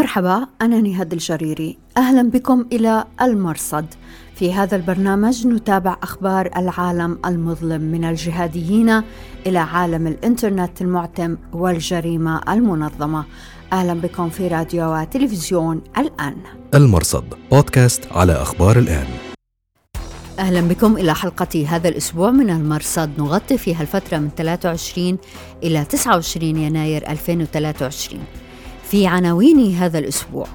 مرحبا أنا نهاد الجريري. أهلا بكم إلى المرصد. في هذا البرنامج نتابع أخبار العالم المظلم من الجهاديين إلى عالم الإنترنت المعتم والجريمة المنظمة. أهلا بكم في راديو وتلفزيون الآن. المرصد بودكاست على أخبار الآن. أهلا بكم إلى حلقة هذا الأسبوع من المرصد. نغطي فيها الفترة من 23 إلى 29 يناير 2023 في عناوين هذا الأسبوع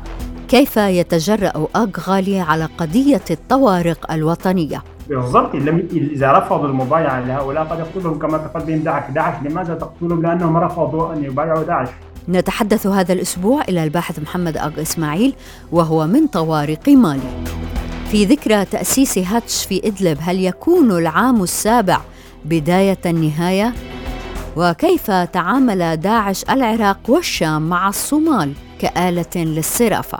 كيف يتجرأ أغالي على قضية الطوارق الوطنية بالضبط إذا رفضوا المبايعة لهؤلاء قد يقتلهم كما تقدم داعش، داعش لماذا تقتلهم؟ لأنهم رفضوا أن يبايعوا داعش. نتحدث هذا الأسبوع إلى الباحث محمد أغ إسماعيل وهو من طوارق مالي. في ذكرى تأسيس هاتش في إدلب هل يكون العام السابع بداية النهاية؟ وكيف تعامل داعش العراق والشام مع الصومال كآلة للصرافة؟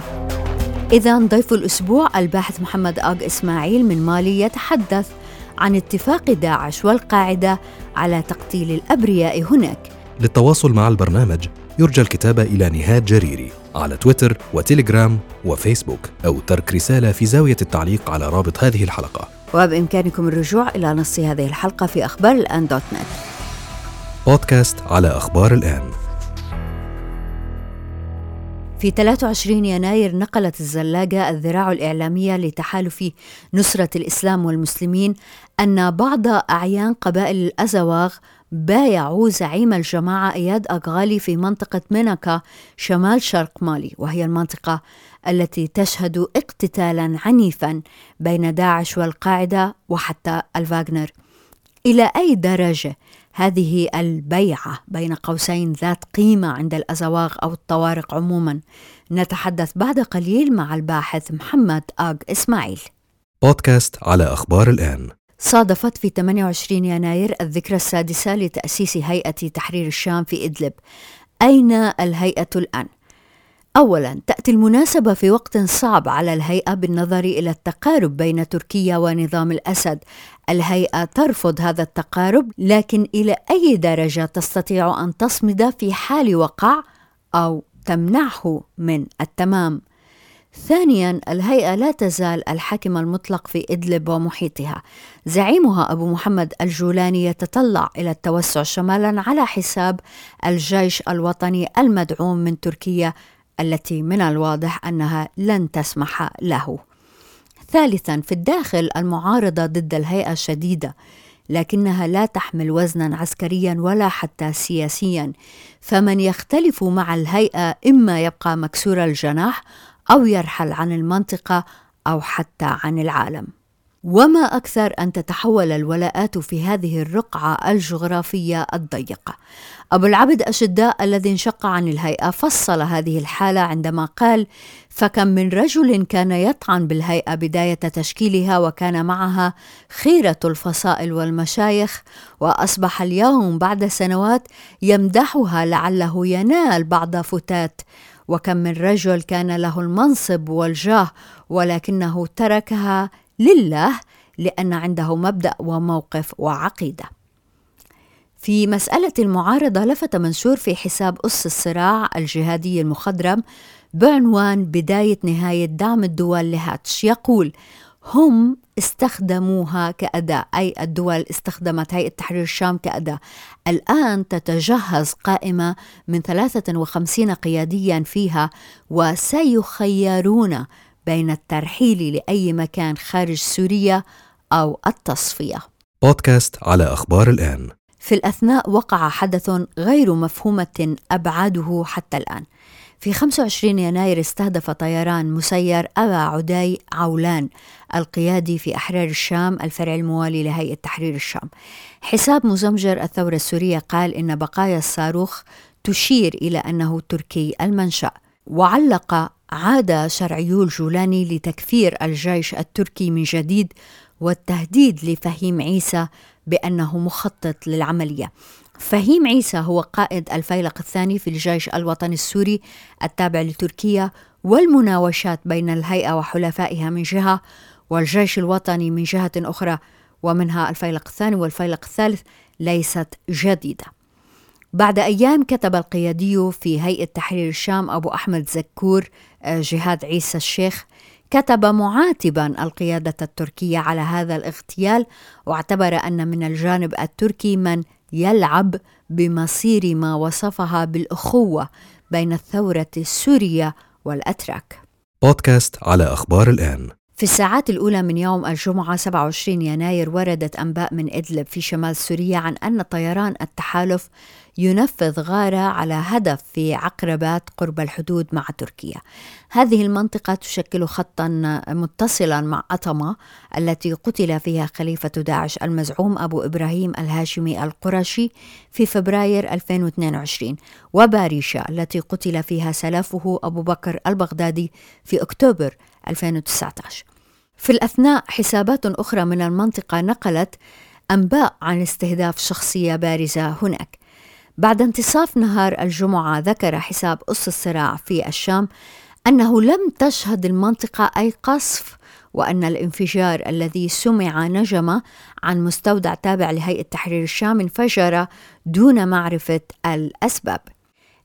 إذا ضيف الأسبوع الباحث محمد آغ إسماعيل من مالي يتحدث عن اتفاق داعش والقاعدة على تقتيل الأبرياء هناك. للتواصل مع البرنامج يرجى الكتابة إلى نهاد جريري على تويتر وتليجرام وفيسبوك أو ترك رسالة في زاوية التعليق على رابط هذه الحلقة. وبإمكانكم الرجوع إلى نص هذه الحلقة في أخبار الآن دوت نت بودكاست على أخبار الآن. في 23 يناير نقلت الزلاجة الذراع الإعلامية لتحالف نصرة الإسلام والمسلمين أن بعض أعيان قبائل الأزواغ بايعوا زعيم الجماعة إياد أغالي في منطقة منكا شمال شرق مالي وهي المنطقة التي تشهد اقتتالا عنيفا بين داعش والقاعدة وحتى الفاغنر. إلى أي درجة هذه البيعة بين قوسين ذات قيمة عند الأزواغ أو الطوارق عموما. نتحدث بعد قليل مع الباحث محمد آغ إسماعيل. بودكاست على أخبار الآن. صادفت في 28 يناير الذكرى السادسة لتأسيس هيئة تحرير الشام في إدلب. أين الهيئة الآن؟ اولا تأتي المناسبة في وقت صعب على الهيئة بالنظر إلى التقارب بين تركيا ونظام الأسد. الهيئة ترفض هذا التقارب لكن إلى أي درجة تستطيع أن تصمد في حال وقع أو تمنعه من التمام؟ ثانيا الهيئة لا تزال الحاكم المطلق في إدلب ومحيطها. زعيمها أبو محمد الجولاني يتطلع إلى التوسع شمالا على حساب الجيش الوطني المدعوم من تركيا التي من الواضح أنها لن تسمح له. ثالثا في الداخل المعارضة ضد الهيئة شديده لكنها لا تحمل وزنا عسكريا ولا حتى سياسيا فمن يختلف مع الهيئة إما يبقى مكسور الجناح أو يرحل عن المنطقة أو حتى عن العالم وما أكثر أن تتحول الولاءات في هذه الرقعة الجغرافية الضيقه أبو العبد أشداء الذي انشق عن الهيئة فصل هذه الحالة عندما قال فكم من رجل كان يطعن بالهيئة بداية تشكيلها وكان معها خيرة الفصائل والمشايخ وأصبح اليوم بعد سنوات يمدحها لعله ينال بعض فتات. وكم من رجل كان له المنصب والجاه ولكنه تركها لله لأن عنده مبدأ وموقف وعقيدة. في مسألة المعارضة لفت منشور في حساب أس الصراع الجهادي المخضرم بعنوان بداية نهاية دعم الدول لهاتش. يقول هم استخدموها كأداة. أي الدول استخدمت هيئة تحرير الشام كأداة. الآن تتجهز قائمة من 53 قياديا فيها وسيخيرون بين الترحيل لأي مكان خارج سوريا أو التصفية. بودكاست على أخبار الآن. في الأثناء وقع حدث غير مفهومة أبعاده حتى الآن. في 25 يناير استهدف طيران مسير أبا عدي عولان القيادي في أحرار الشام الفرع الموالي لهيئة تحرير الشام. حساب مزمجر الثورة السورية قال إن بقايا الصاروخ تشير إلى أنه تركي المنشأ. وعلق عاد شرعيو الجولاني لتكفير الجيش التركي من جديد والتهديد لفهيم عيسى بأنه مخطط للعملية. فهيم عيسى هو قائد الفيلق الثاني في الجيش الوطني السوري التابع لتركيا والمناوشات بين الهيئة وحلفائها من جهة والجيش الوطني من جهة أخرى ومنها الفيلق الثاني والفيلق الثالث ليست جديدة. بعد أيام كتب القيادي في هيئة تحرير الشام أبو أحمد زكور آه، جهاد عيسى الشيخ كتب معاتبا القيادة التركية على هذا الاغتيال واعتبر أن من الجانب التركي من يلعب بمصير ما وصفها بالأخوة بين الثورة السورية والأتراك. بودكاست على أخبار الآن. في الساعات الأولى من يوم الجمعة 27 يناير وردت أنباء من إدلب في شمال سوريا عن أن طيران التحالف ينفذ غارة على هدف في عقربات قرب الحدود مع تركيا. هذه المنطقة تشكل خطا متصلا مع أطمة التي قتل فيها خليفة داعش المزعوم أبو إبراهيم الهاشمي القرشي في فبراير 2022 وباريشا التي قتل فيها سلفه أبو بكر البغدادي في أكتوبر 2019 في الأثناء حسابات أخرى من المنطقة نقلت أنباء عن استهداف شخصية بارزة هناك بعد انتصاف نهار الجمعة ذكر حساب أس الصراع في الشام أنه لم تشهد المنطقة أي قصف وأن الانفجار الذي سمع نجم عن مستودع تابع لهيئة تحرير الشام انفجر دون معرفة الأسباب.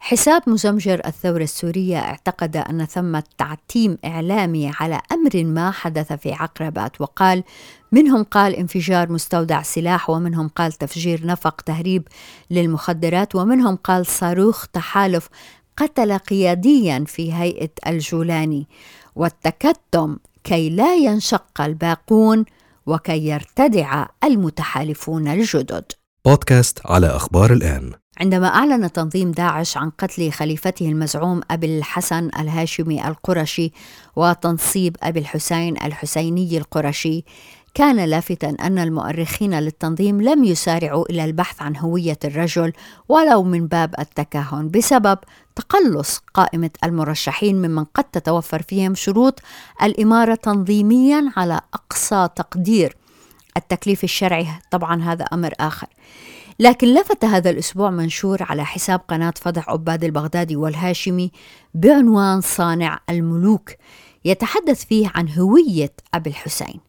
حساب مزمجر الثورة السورية اعتقد أن ثمة تعتيم إعلامي على أمر ما حدث في عقربات وقال منهم قال انفجار مستودع سلاح ومنهم قال تفجير نفق تهريب للمخدرات ومنهم قال صاروخ تحالف قتل قياديا في هيئة الجولاني والتكتم كي لا ينشق الباقون وكي يرتدع المتحالفون الجدد. بودكاست على أخبار الآن. عندما أعلن تنظيم داعش عن قتل خليفته المزعوم أبي الحسن الهاشمي القرشي وتنصيب أبي الحسين الحسيني القرشي كان لافتا أن المؤرخين للتنظيم لم يسارعوا إلى البحث عن هوية الرجل ولو من باب التكهن بسبب تقلص قائمة المرشحين ممن قد تتوفر فيهم شروط الإمارة تنظيميا على أقصى تقدير. التكليف الشرعي طبعا هذا أمر آخر. لكن لفت هذا الأسبوع منشور على حساب قناة فضح عباد البغدادي والهاشمي بعنوان صانع الملوك يتحدث فيه عن هوية أبي الحسين.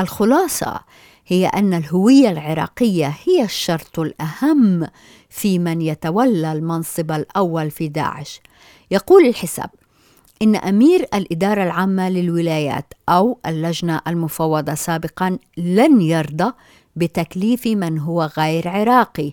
الخلاصة هي أن الهوية العراقية هي الشرط الأهم في من يتولى المنصب الأول في داعش. يقول الحساب إن أمير الإدارة العامة للولايات أو اللجنة المفوضة سابقا لن يرضى بتكليف من هو غير عراقي.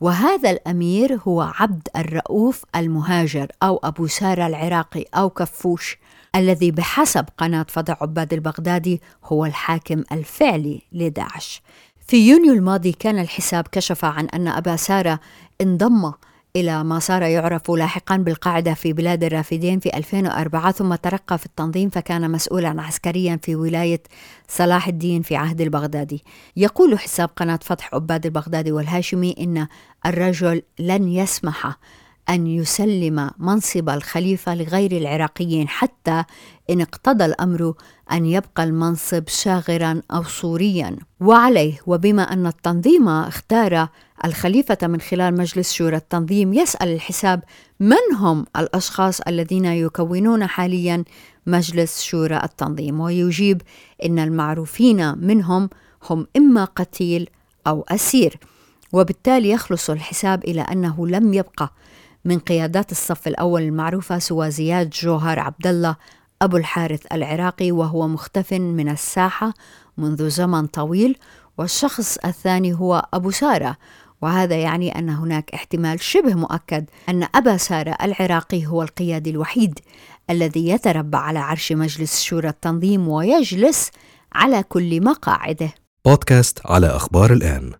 وهذا الأمير هو عبد الرؤوف المهاجر أو أبو سارة العراقي أو كفوش الذي بحسب قناة فضع عباد البغدادي هو الحاكم الفعلي لداعش. في يونيو الماضي كان الحساب كشف عن أن أبا سارة انضم إلى ما صار يعرف لاحقا بالقاعدة في بلاد الرافدين في 2004 ثم ترقى في التنظيم فكان مسؤولا عسكريا في ولاية صلاح الدين في عهد البغدادي. يقول حساب قناة فتح عباد البغدادي والهاشمي إن الرجل لن يسمح أن يسلم منصب الخليفة لغير العراقيين حتى إن اقتضى الأمر أن يبقى المنصب شاغرا أو صوريا وعليه وبما أن التنظيم اختار الخليفة من خلال مجلس شورى التنظيم يسأل الحساب من هم الأشخاص الذين يكونون حاليا مجلس شورى التنظيم. ويجيب إن المعروفين منهم هم إما قتيل أو أسير. وبالتالي يخلص الحساب إلى أنه لم يبقى من قيادات الصف الأول المعروفة سوى زياد جوهر عبد الله أبو الحارث العراقي وهو مختف من الساحة منذ زمن طويل. والشخص الثاني هو أبو سارة وهذا يعني أن هناك احتمال شبه مؤكد أن أبا سارة العراقي هو القيادي الوحيد الذي يتربع على عرش مجلس شورى التنظيم ويجلس على كل مقاعده بودكاست على أخبار الآن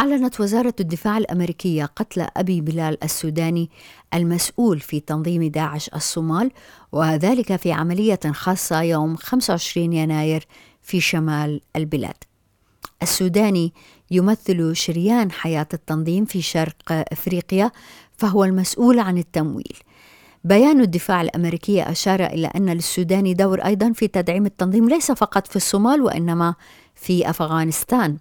أعلنت وزارة الدفاع الأمريكية قتل أبي بلال السوداني المسؤول في تنظيم داعش الصومال وذلك في عملية خاصة يوم 25 يناير في شمال البلاد. السوداني يمثل شريان حياة التنظيم في شرق أفريقيا فهو المسؤول عن التمويل. بيان الدفاع الأمريكي أشار إلى أن للسودان دور أيضا في تدعيم التنظيم ليس فقط في الصومال وإنما في أفغانستان.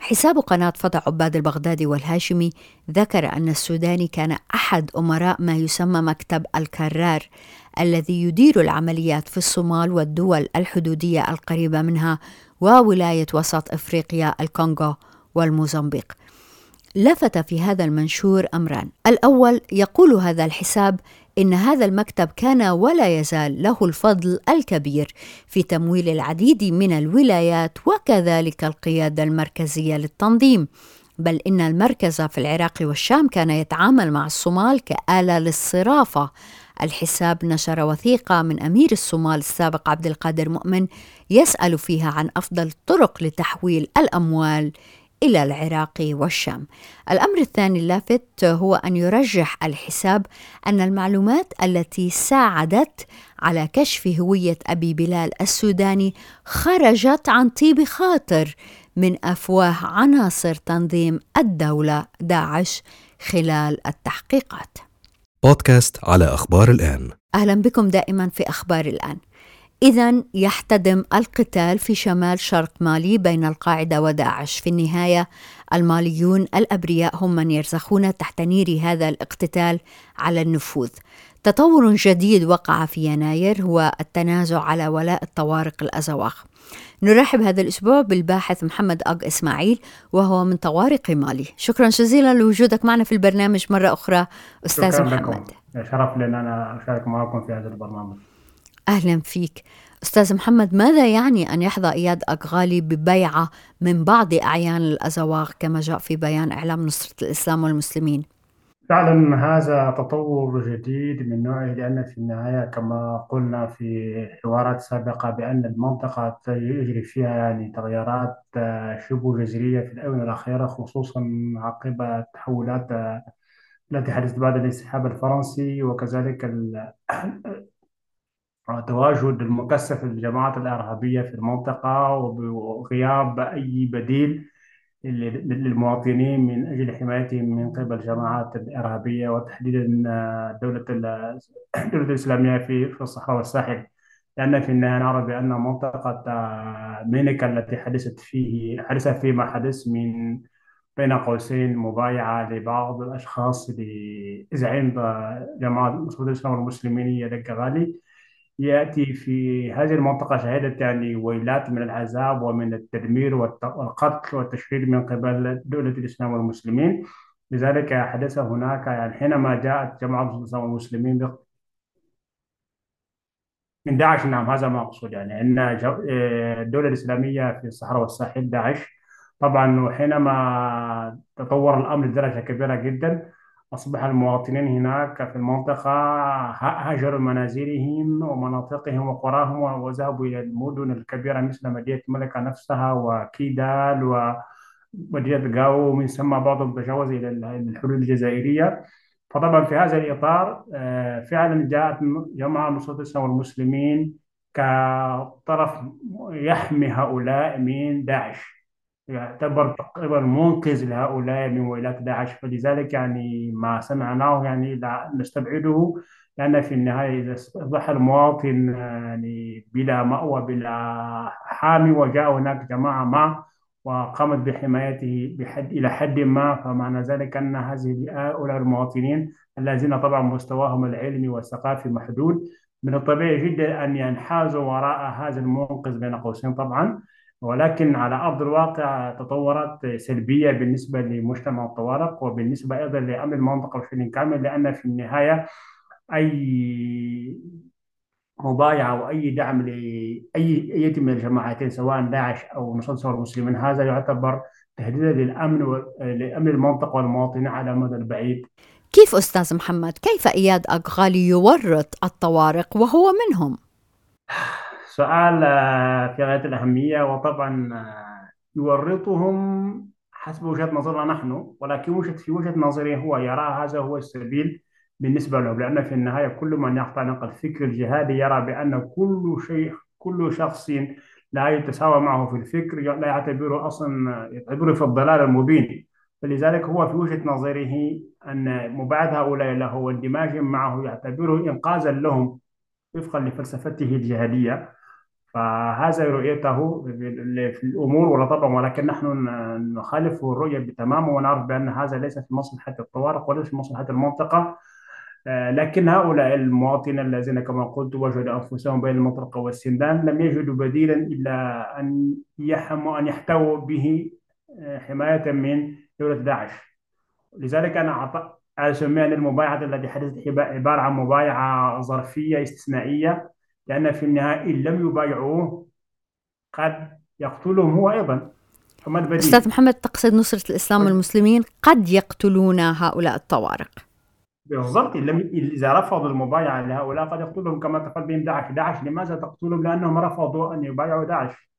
حساب قناة فضع عباد البغدادي والهاشمي ذكر أن السوداني كان أحد أمراء ما يسمى مكتب الكرار الذي يدير العمليات في الصومال والدول الحدودية القريبة منها وولاية وسط إفريقيا الكونغو والموزمبيق. لفت في هذا المنشور أمران. الأول يقول هذا الحساب إن هذا المكتب كان ولا يزال له الفضل الكبير في تمويل العديد من الولايات وكذلك القيادة المركزية للتنظيم. بل إن المركز في العراق والشام كان يتعامل مع الصومال كآلة للصرافة. الحساب نشر وثيقة من أمير الصومال السابق عبد القادر مؤمن يسأل فيها عن أفضل الطرق لتحويل الأموال إلى العراق والشام. الأمر الثاني اللافت هو أن يرجح الحساب أن المعلومات التي ساعدت على كشف هوية أبي بلال السوداني خرجت عن طيب خاطر من أفواه عناصر تنظيم الدولة داعش خلال التحقيقات. بودكاست على أخبار الآن. أهلا بكم دائما في أخبار الآن. إذا يحتدم القتال في شمال شرق مالي بين القاعدة وداعش. في النهاية الماليون الأبرياء هم من يرزخون تحت نير هذا الاقتتال على النفوذ. تطور جديد وقع في يناير هو التنازع على ولاء الطوارق الأزواق. نرحب هذا الأسبوع بالباحث محمد أج إسماعيل وهو من طوارق مالي. شكرا جزيلا لوجودك معنا في البرنامج مرة أخرى أستاذ شكرا محمد. لكم. شرف لنا أنا أشارك معكم في هذا البرنامج. أهلا فيك. أستاذ محمد ماذا يعني أن يحظى إياد أغالي ببيعة من بعض أعيان الأزواق كما جاء في بيان إعلام نصرة الإسلام والمسلمين؟ فعلا هذا تطور جديد من نوعه لأن في النهاية كما قلنا في حوارات سابقة بأن المنطقة يجري فيها يعني تغيرات شبه جذرية في الآونة الأخيرة خصوصا عقب التحولات التي حدثت بعد الانسحاب الفرنسي وكذلك تواجد المكثف للجماعات الإرهابية في المنطقة وغياب أي بديل للمواطنين من أجل حمايتهم من قبل الجماعات الإرهابية وتحديدا دولة الدولة الإسلامية في الصحراء والساحل. لأن في النهاية نرى بأن منطقة مينيكا التي حدثت فيه حدث فيه ما حدث من بين قوسين مبايعة لبعض الأشخاص لزعيم جماعة نصرة الإسلام والمسلمين يدك غالي يأتي في هذه المنطقة شهدت يعني ويلات من العذاب ومن التدمير والقتل والتشريد من قبل دولة الإسلام والمسلمين. لذلك حدث هناك يعني حينما جاءت جماعة الإسلام والمسلمين من داعش نعم هذا ما أقصد يعني أن الدولة الإسلامية في الصحراء والساحل داعش. طبعا وحينما تطور الأمر لدرجة كبيرة جدا أصبح المواطنين هناك في المنطقة هاجروا منازلهم ومناطقهم وقراهم وذهبوا إلى المدن الكبيرة مثل مدينة ملكة نفسها وكيدال ومدينة غاو ومن ثم بعضهم تجاوز إلى الحدود الجزائرية. فطبعا في هذا الإطار آه، فعلا جاءت جماعة نصرة الإسلام والمسلمين كطرف يحمي هؤلاء من داعش. يعتبر تقريبا منقذ لهؤلاء من ويلات داعش. فلذلك يعني ما سمعناه يعني لا نستبعده لأن في النهاية إذا أصبح المواطن يعني بلا مأوى بلا حامي وجاء هناك جماعة ما وقامت بحمايته بحد إلى حد ما فمعنى ذلك أن هذه هؤلاء المواطنين الذين طبعا مستواهم العلمي والثقافي محدود. من الطبيعي جدا أن ينحازوا وراء هذا المنقذ بين قوسين طبعا. ولكن على أرض الواقع تطورات سلبية بالنسبة لمجتمع الطوارق وبالنسبة أيضا لأمن المنطقة بشكل كامل لأن في النهاية أي مبايعة أو أي دعم لأي أي من الجماعتين سواء داعش أو نصرة المسلمين هذا يعتبر تهديدا للأمن لأمن المنطقة والمواطنين على المدى البعيد كيف أستاذ محمد كيف إياد أغالي يورط الطوارق وهو منهم؟ سؤال آه، في غاية الأهمية وطبعا آه، يورطهم حسب وجهة نظرنا نحن ولكن وجهة في وجهة نظره هو يرى هذا هو السبيل بالنسبة له لأن في النهاية كل من يعتنق الفكر الجهادي يرى بأن كل شيء كل شخص لا يتساوى معه في الفكر لا يعتبره أصلا يعتبره في الضلال المبين. فلذلك هو في وجهة نظره أن مباعد هؤلاء له واندماجهم معه يعتبره إنقاذا لهم وفقا لفلسفته الجهادية. فهذا رؤيته في الأمور ولا طبعا ولكن نحن نخالف الرؤية بتمام ونعرف بأن هذا ليس في مصلحة الطوارق وليس في مصلحة المنطقة. آه، لكن هؤلاء المواطنين الذين كما قلت وجدوا أنفسهم بين المطرقة والسندان لم يجدوا بديلا إلا أن يحموا أن يحتووا به آه، حماية من دولة داعش. لذلك أنا أعط- أسميها أن المبايعة التي حدثت هي عبارة عن مبايعة ظرفية استثنائية. لأن في النهاية إن لم يبايعوه قد يقتلهم هو أيضا. فما البديل؟ أستاذ محمد تقصد نصرة الإسلام. والمسلمين قد يقتلون هؤلاء الطوارق. بالضبط. إذا رفضوا المبايعة لهؤلاء قد يقتلهم كما تفعل بهم داعش. داعش لماذا تقتلهم؟ لأنهم رفضوا أن يبايعوا داعش.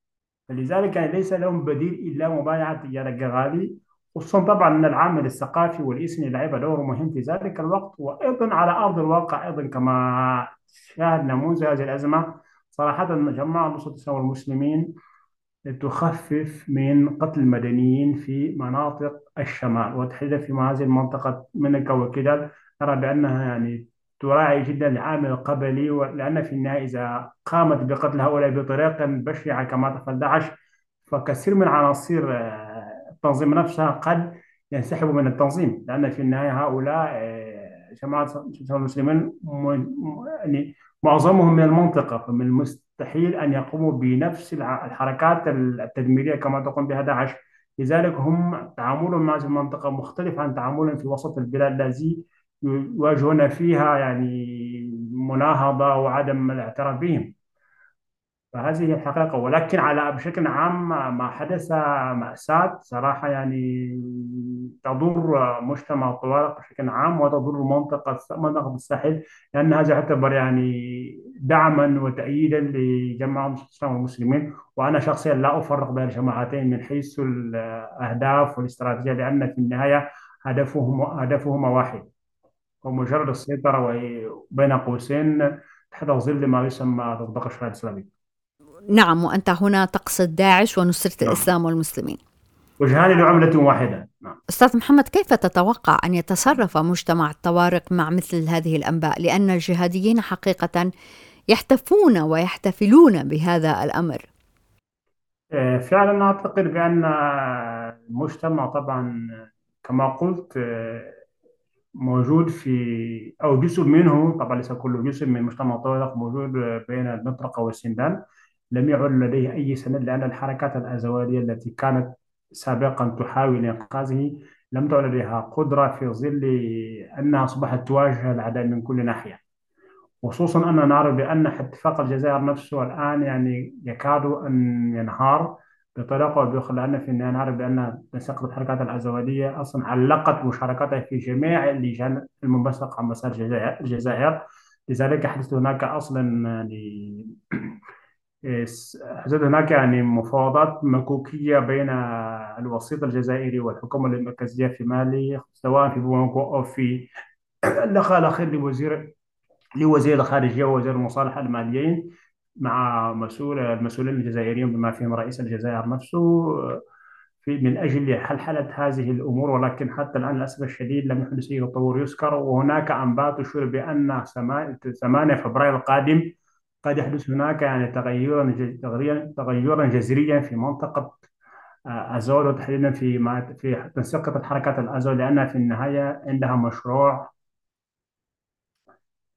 فلذلك ليس لهم بديل إلا مبايعة تجار الجغالي خصوصا طبعا أن العامل الثقافي والإسمي لعب دور مهم في ذلك الوقت وأيضا على أرض الواقع أيضا كما شاهد نموذج هذه الأزمة صراحة جماعة نصرة الإسلام والمسلمين تخفف من قتل المدنيين في مناطق الشمال. وتحديدا في هذه المنطقة منكا وكدال نرى بأنها يعني تراعي جدا العامل القبلي لأن في النهاية إذا قامت بقتل هؤلاء بطريقة بشعة كما تفعل داعش فكثير من عناصر التنظيم نفسها قد ينسحبوا من التنظيم لأن في النهاية هؤلاء آه، جماعة المسلمين يعني معظمهم من المنطقة فمن المستحيل أن يقوموا بنفس الحركات التدميرية كما تقوم بها داعش. لذلك هم تعاملهم مع المنطقة مختلف عن تعاملهم في وسط البلاد الذي يواجهون فيها يعني مناهضة وعدم الاعتراف بهم. فهذه هي الحقيقة. ولكن على بشكل عام ما حدث مأساة صراحة يعني تضر مجتمع الطوارق بشكل عام وتضر منطقة منطقة الساحل لأن هذا يعتبر يعني دعما وتأييدا لجماعة الإسلام والمسلمين. وأنا شخصيا لا أفرق بين الجماعتين من حيث الأهداف والاستراتيجية لأن في النهاية هدفهم هدفهما واحد. ومجرد السيطرة بين قوسين تحت ظل ما يسمى تطبيق الشريعة الإسلامية. نعم وأنت هنا تقصد داعش ونصرة نعم. الإسلام والمسلمين. وجهان لعملة واحدة. نعم. أستاذ محمد كيف تتوقع أن يتصرف مجتمع الطوارق مع مثل هذه الأنباء؟ لأن الجهاديين حقيقة يحتفون ويحتفلون بهذا الأمر. آه، فعلا أعتقد بأن المجتمع طبعا كما قلت آه، موجود في أو جزء منه طبعا ليس كله جزء من مجتمع الطوارق موجود بين المطرقة والسندان. لم يعد لديه أي سند لأن الحركات الأزوالية التي كانت سابقا تحاول إنقاذه لم تعد لديها قدرة في ظل أنها أصبحت تواجه الأعداء من كل ناحية. خصوصا أننا نعرف بأن اتفاق الجزائر نفسه الآن يعني يكاد أن ينهار بطريقة أو بأخرى لأن في النهاية نعرف بأن مساقط الحركات الأزوالية أصلا علقت مشاركتها في جميع اللجان المنبثقة عن مسار الجزائر. لذلك حدث هناك أصلا يعني حدث هناك يعني مفاوضات مكوكية بين الوسيط الجزائري والحكومة المركزية في مالي سواء في بوماكو أو في اللقاء الأخير لوزير لوزير الخارجية ووزير المصالحة الماليين مع مسؤول المسؤولين الجزائريين بما فيهم رئيس الجزائر نفسه في من أجل حلحلة هذه الأمور ولكن حتى الآن للأسف الشديد لم يحدث أي تطور يذكر. وهناك أنباء تشير بأن 8 فبراير القادم قد يحدث هناك يعني تغيرا تغيرا جذريا في منطقة آه، أزول وتحديدا في ما في تنسيق الحركات الأزول لأنها في النهاية عندها مشروع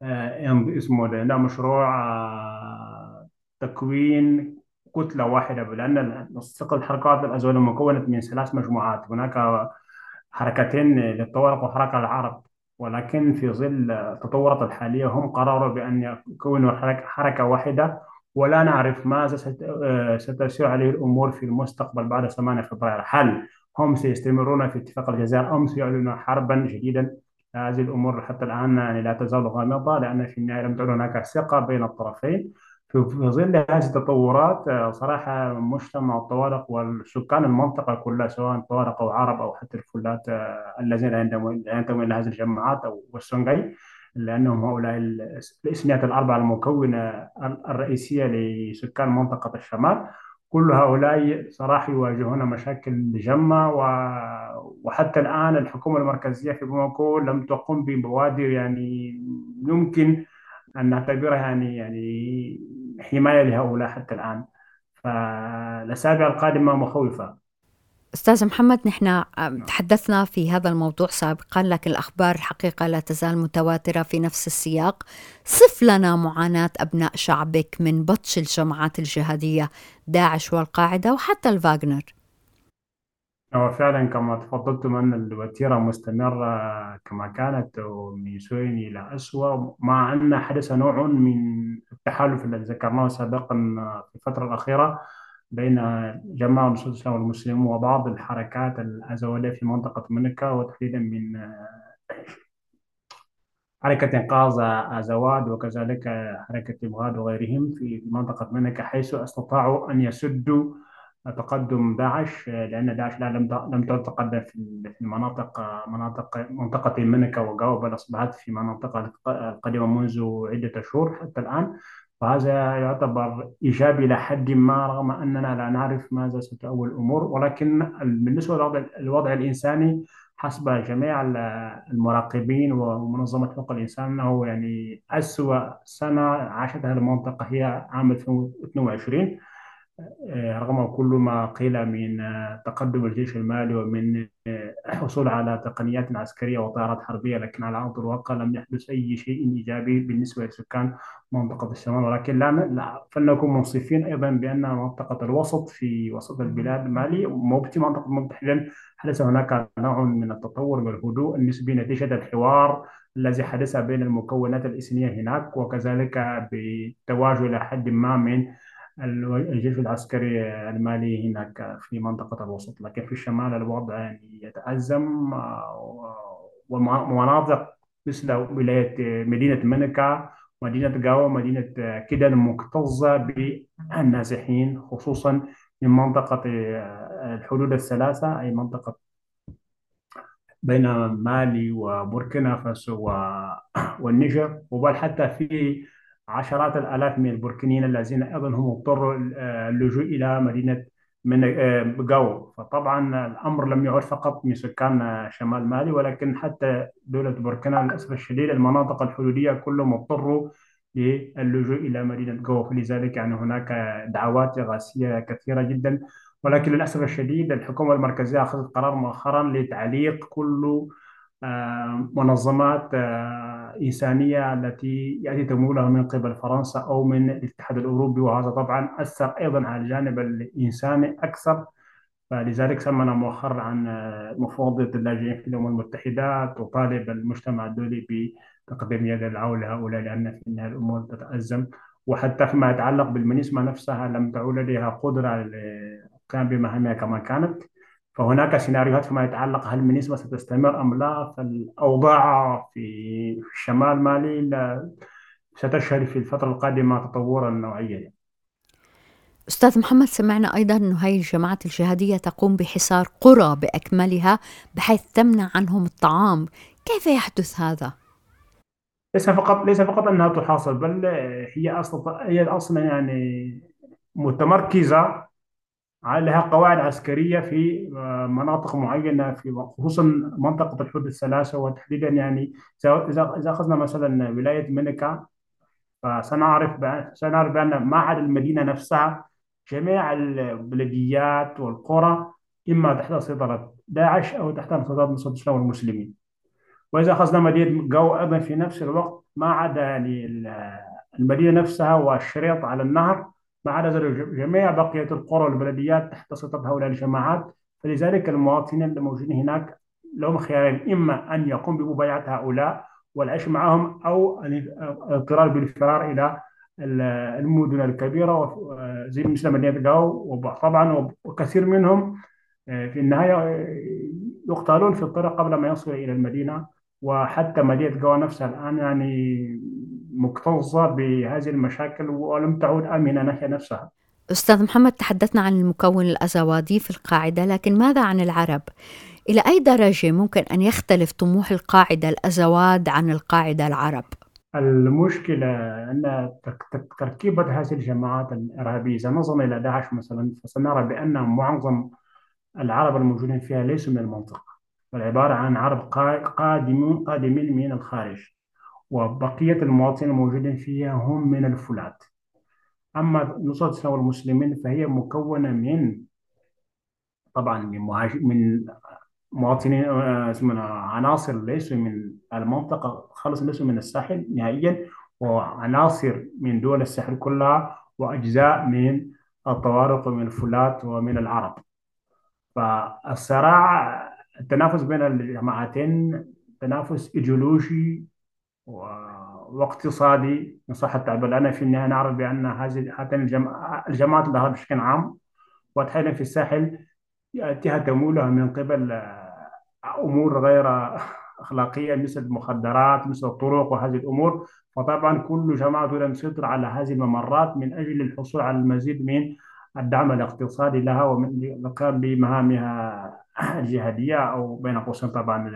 آه، اسمه ده عندها مشروع آه، تكوين كتلة واحدة لأن تنسيق الحركات الأزول مكونة من ثلاث مجموعات. هناك حركتين للطوارق وحركة العرب. ولكن في ظل التطورات الحالية هم قرروا بأن يكونوا حركة واحدة ولا نعرف ماذا ستسير عليه الأمور في المستقبل بعد 8 فبراير. هل هم سيستمرون في اتفاق الجزائر أم سيعلنوا حربا جديدا؟ هذه الأمور حتى الآن يعني لا تزال غامضة لأن في النهاية لم تعد هناك ثقة بين الطرفين. في ظل هذه التطورات آه، صراحة مجتمع الطوارق والسكان المنطقة كلها سواء طوارق أو عرب أو حتى الفلات آه، الذين ينتمون إلى هذه الجماعات أو والسنغي لأنهم هؤلاء الإثنيات الأربعة المكونة الرئيسية لسكان منطقة الشمال. كل هؤلاء صراحة يواجهون مشاكل جمة وحتى الآن الحكومة المركزية في بوماكو لم تقم ببوادر يعني يمكن أن نعتبرها يعني يعني حماية لهؤلاء حتى الآن. فالأسابيع القادمة مخوفة. أستاذ محمد نحن تحدثنا في هذا الموضوع سابقا لكن الأخبار الحقيقة لا تزال متواترة في نفس السياق. صف لنا معاناة أبناء شعبك من بطش الجماعات الجهادية داعش والقاعدة وحتى الفاغنر. هو فعلا كما تفضلتم أن الوتيرة مستمرة كما كانت من سوء إلى أسوأ مع أن حدث نوع من التحالف الذي ذكرناه سابقا في الفترة الأخيرة بين جماعة نصرة الإسلام والمسلمين وبعض الحركات الأزولية في منطقة منكا وتحديدا من حركة إنقاذ أزواد وكذلك حركة إبغاد وغيرهم في منطقة منكا حيث استطاعوا أن يسدوا تقدم داعش لأن داعش لا لم لم تتقدم في المناطق مناطق منطقة منكا وغاو بل أصبحت في مناطق القديمة منذ عدة شهور حتى الآن. فهذا يعتبر إيجابي إلى حد ما رغم أننا لا نعرف ماذا ستؤول الأمور. ولكن بالنسبة للوضع الإنساني حسب جميع المراقبين ومنظمة حقوق الإنسان أنه يعني أسوأ سنة عاشتها المنطقة هي عام 2022 آه، رغم كل ما قيل من آه، تقدم الجيش المالي ومن آه، حصول على تقنيات عسكرية وطائرات حربية لكن على أرض الواقع لم يحدث أي شيء إيجابي بالنسبة لسكان منطقة الشمال. ولكن لا, لا فلنكن منصفين أيضا بأن منطقة الوسط في وسط البلاد مالي وفي منطقة المتحدة حدث هناك نوع من التطور والهدوء النسبي نتيجة الحوار الذي حدث بين المكونات الإثنية هناك وكذلك بتواجد إلى حد ما من الجيش العسكري المالي هناك في منطقة الوسط لكن في الشمال الوضع يعني يتأزم آه، ومناطق مثل ولاية مدينة منكا مدينة جاوا مدينة كيدان مكتظة بالنازحين خصوصا من منطقة آه، الحدود الثلاثة أي منطقة بين مالي وبوركينا فاسو والنيجر وبل حتى في عشرات الآلاف من البوركينيين الذين أيضا هم اضطروا اللجوء إلى مدينة من جو آه، فطبعا الأمر لم يعد فقط من سكان شمال مالي ولكن حتى دولة بوركينا للأسف الشديد المناطق الحدودية كلهم اضطروا للجوء إلى مدينة جو فلذلك يعني هناك دعوات إغاثية كثيرة جدا. ولكن للأسف الشديد الحكومة المركزية أخذت قرار مؤخرا لتعليق كل آه، منظمات آه، إنسانية التي يأتي تمويلها من قبل فرنسا أو من الاتحاد الأوروبي وهذا طبعا أثر أيضا على الجانب الإنساني أكثر. فلذلك سمعنا مؤخرا عن آه، مفوضية اللاجئين في الأمم المتحدة تطالب المجتمع الدولي بتقديم يد العون لهؤلاء لأن في النهاية الأمور تتأزم. وحتى فيما يتعلق بالمنسمة نفسها لم تعود لديها قدرة للقيام بمهامها كما كانت. فهناك سيناريوهات فيما يتعلق هل النسبة ستستمر أم لا؟ فالأوضاع في شمال مالي ستشهد في الفترة القادمة تطورا نوعيا. أستاذ محمد سمعنا أيضا أن هذه الجماعات الجهادية تقوم بحصار قرى بأكملها بحيث تمنع عنهم الطعام. كيف يحدث هذا؟ ليس فقط ليس فقط أنها تحاصر بل هي أصلا هي أصلا يعني متمركزة لها قواعد عسكرية في آه، مناطق معينة في خصوصا منطقة الحدود الثلاثة وتحديدا يعني إذا إذا أخذنا مثلا ولاية منكا فسنعرف سنعرف بأن ما عدا المدينة نفسها جميع البلديات والقرى إما تحت سيطرة داعش أو تحت سيطرة نصرة الإسلام والمسلمين. وإذا أخذنا مدينة جو أيضا في نفس الوقت ما عدا يعني المدينة نفسها والشريط على النهر ما عدا جميع بقية القرى والبلديات تحت سيطرة هؤلاء الجماعات. فلذلك المواطنين الموجودين هناك لهم خيارين إما أن يقوم بمبايعة هؤلاء والعيش معهم أو الاضطرار بالفرار إلى المدن الكبيرة زي مثل مدينة جاو وطبعا وكثير منهم آه، في النهاية آه، يقتلون في الطريق قبل ما يصلوا إلى المدينة. وحتى مدينة جاو نفسها الآن يعني مكتظة بهذه المشاكل ولم تعد آمنة ناحية نفسها أستاذ محمد تحدثنا عن المكون الأزوادي في القاعدة لكن ماذا عن العرب؟ إلى أي درجة ممكن أن يختلف طموح القاعدة الأزواد عن القاعدة العرب؟ المشكلة أن تركيبة هذه الجماعات الإرهابية إذا نظرنا إلى داعش مثلا فسنرى بأن معظم العرب الموجودين فيها ليسوا من المنطقة بل عبارة عن عرب قادمين قادمين من الخارج وبقية المواطنين الموجودين فيها هم من الفلات. أما نصرة الإسلام والمسلمين فهي مكونة من طبعا من من مواطنين آه، اسمنا عناصر ليسوا من المنطقة خالص ليسوا من الساحل نهائيا وعناصر من دول الساحل كلها وأجزاء من الطوارق ومن الفلات ومن العرب. فالصراع التنافس بين الجماعتين تنافس إيديولوجي واقتصادي ان صح التعبير لأن في النهاية نعرف بأن هذه هاتين الجماعات الظاهره بشكل عام وتحديدا في الساحل يأتيها تمولها من قبل أمور غير أخلاقية مثل المخدرات مثل الطرق وهذه الأمور. فطبعا كل جماعة تريد أن تسيطر على هذه الممرات من أجل الحصول على المزيد من الدعم الاقتصادي لها والقيام بمهامها الجهادية أو بين قوسين طبعا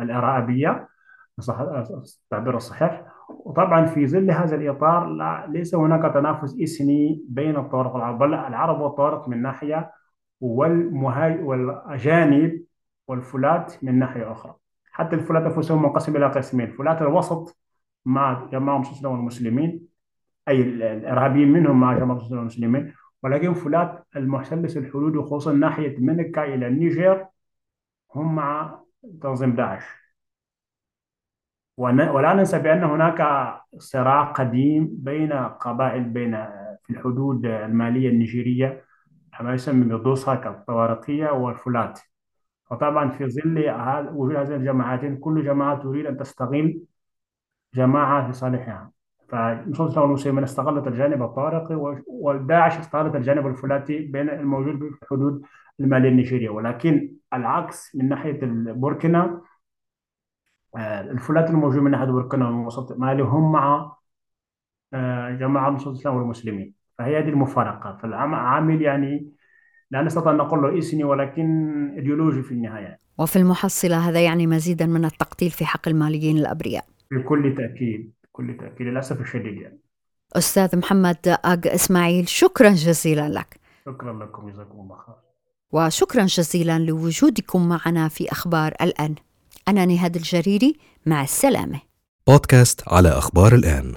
الإرهابية. صح التعبير الصحيح. وطبعا في ظل هذا الإطار لا ليس هناك تنافس اثني بين الطوارق العرب بل العرب والطوارق من ناحية والمهاج والأجانب والفلات من ناحية أخرى. حتى الفلات أنفسهم منقسم إلى قسمين فلات الوسط مع جماعة المسلمين والمسلمين أي الإرهابيين منهم مع جماعة المسلمين والمسلمين ولكن فلات المحتلس الحدود وخصوصا ناحية منكا إلى النيجر هم مع تنظيم داعش. ولا ننسى بأن هناك صراع قديم بين قبائل بين في الحدود المالية النيجيرية ما يسمى بدوساك الطوارقية والفولات وطبعا في ظل وجود هذه الجماعتين كل جماعة تريد أن تستغل جماعة في صالحها. فنصوص المسلمين استغلت الجانب الطارقي والداعش استغلت الجانب الفولاتي بين الموجود في الحدود المالية النيجيرية. ولكن العكس من ناحية بوركينا آه، الفلات الموجود من ناحية بوركينا والوسط مالي هم مع آه، جماعة نصوص الإسلام والمسلمين. فهي هذه المفارقة. فالعامل يعني لا نستطيع أن نقول له إثني ولكن إيديولوجي في النهاية. وفي المحصلة هذا يعني مزيدا من التقتيل في حق الماليين الأبرياء. بكل تأكيد بكل تأكيد. للأسف الشديد يعني. أستاذ محمد أج إسماعيل شكرا جزيلا لك. شكرا لكم. جزاكم الله خير. وشكرا جزيلا لوجودكم معنا في أخبار الآن. أنا نهاد الجريري مع السلامة. بودكاست على أخبار الآن.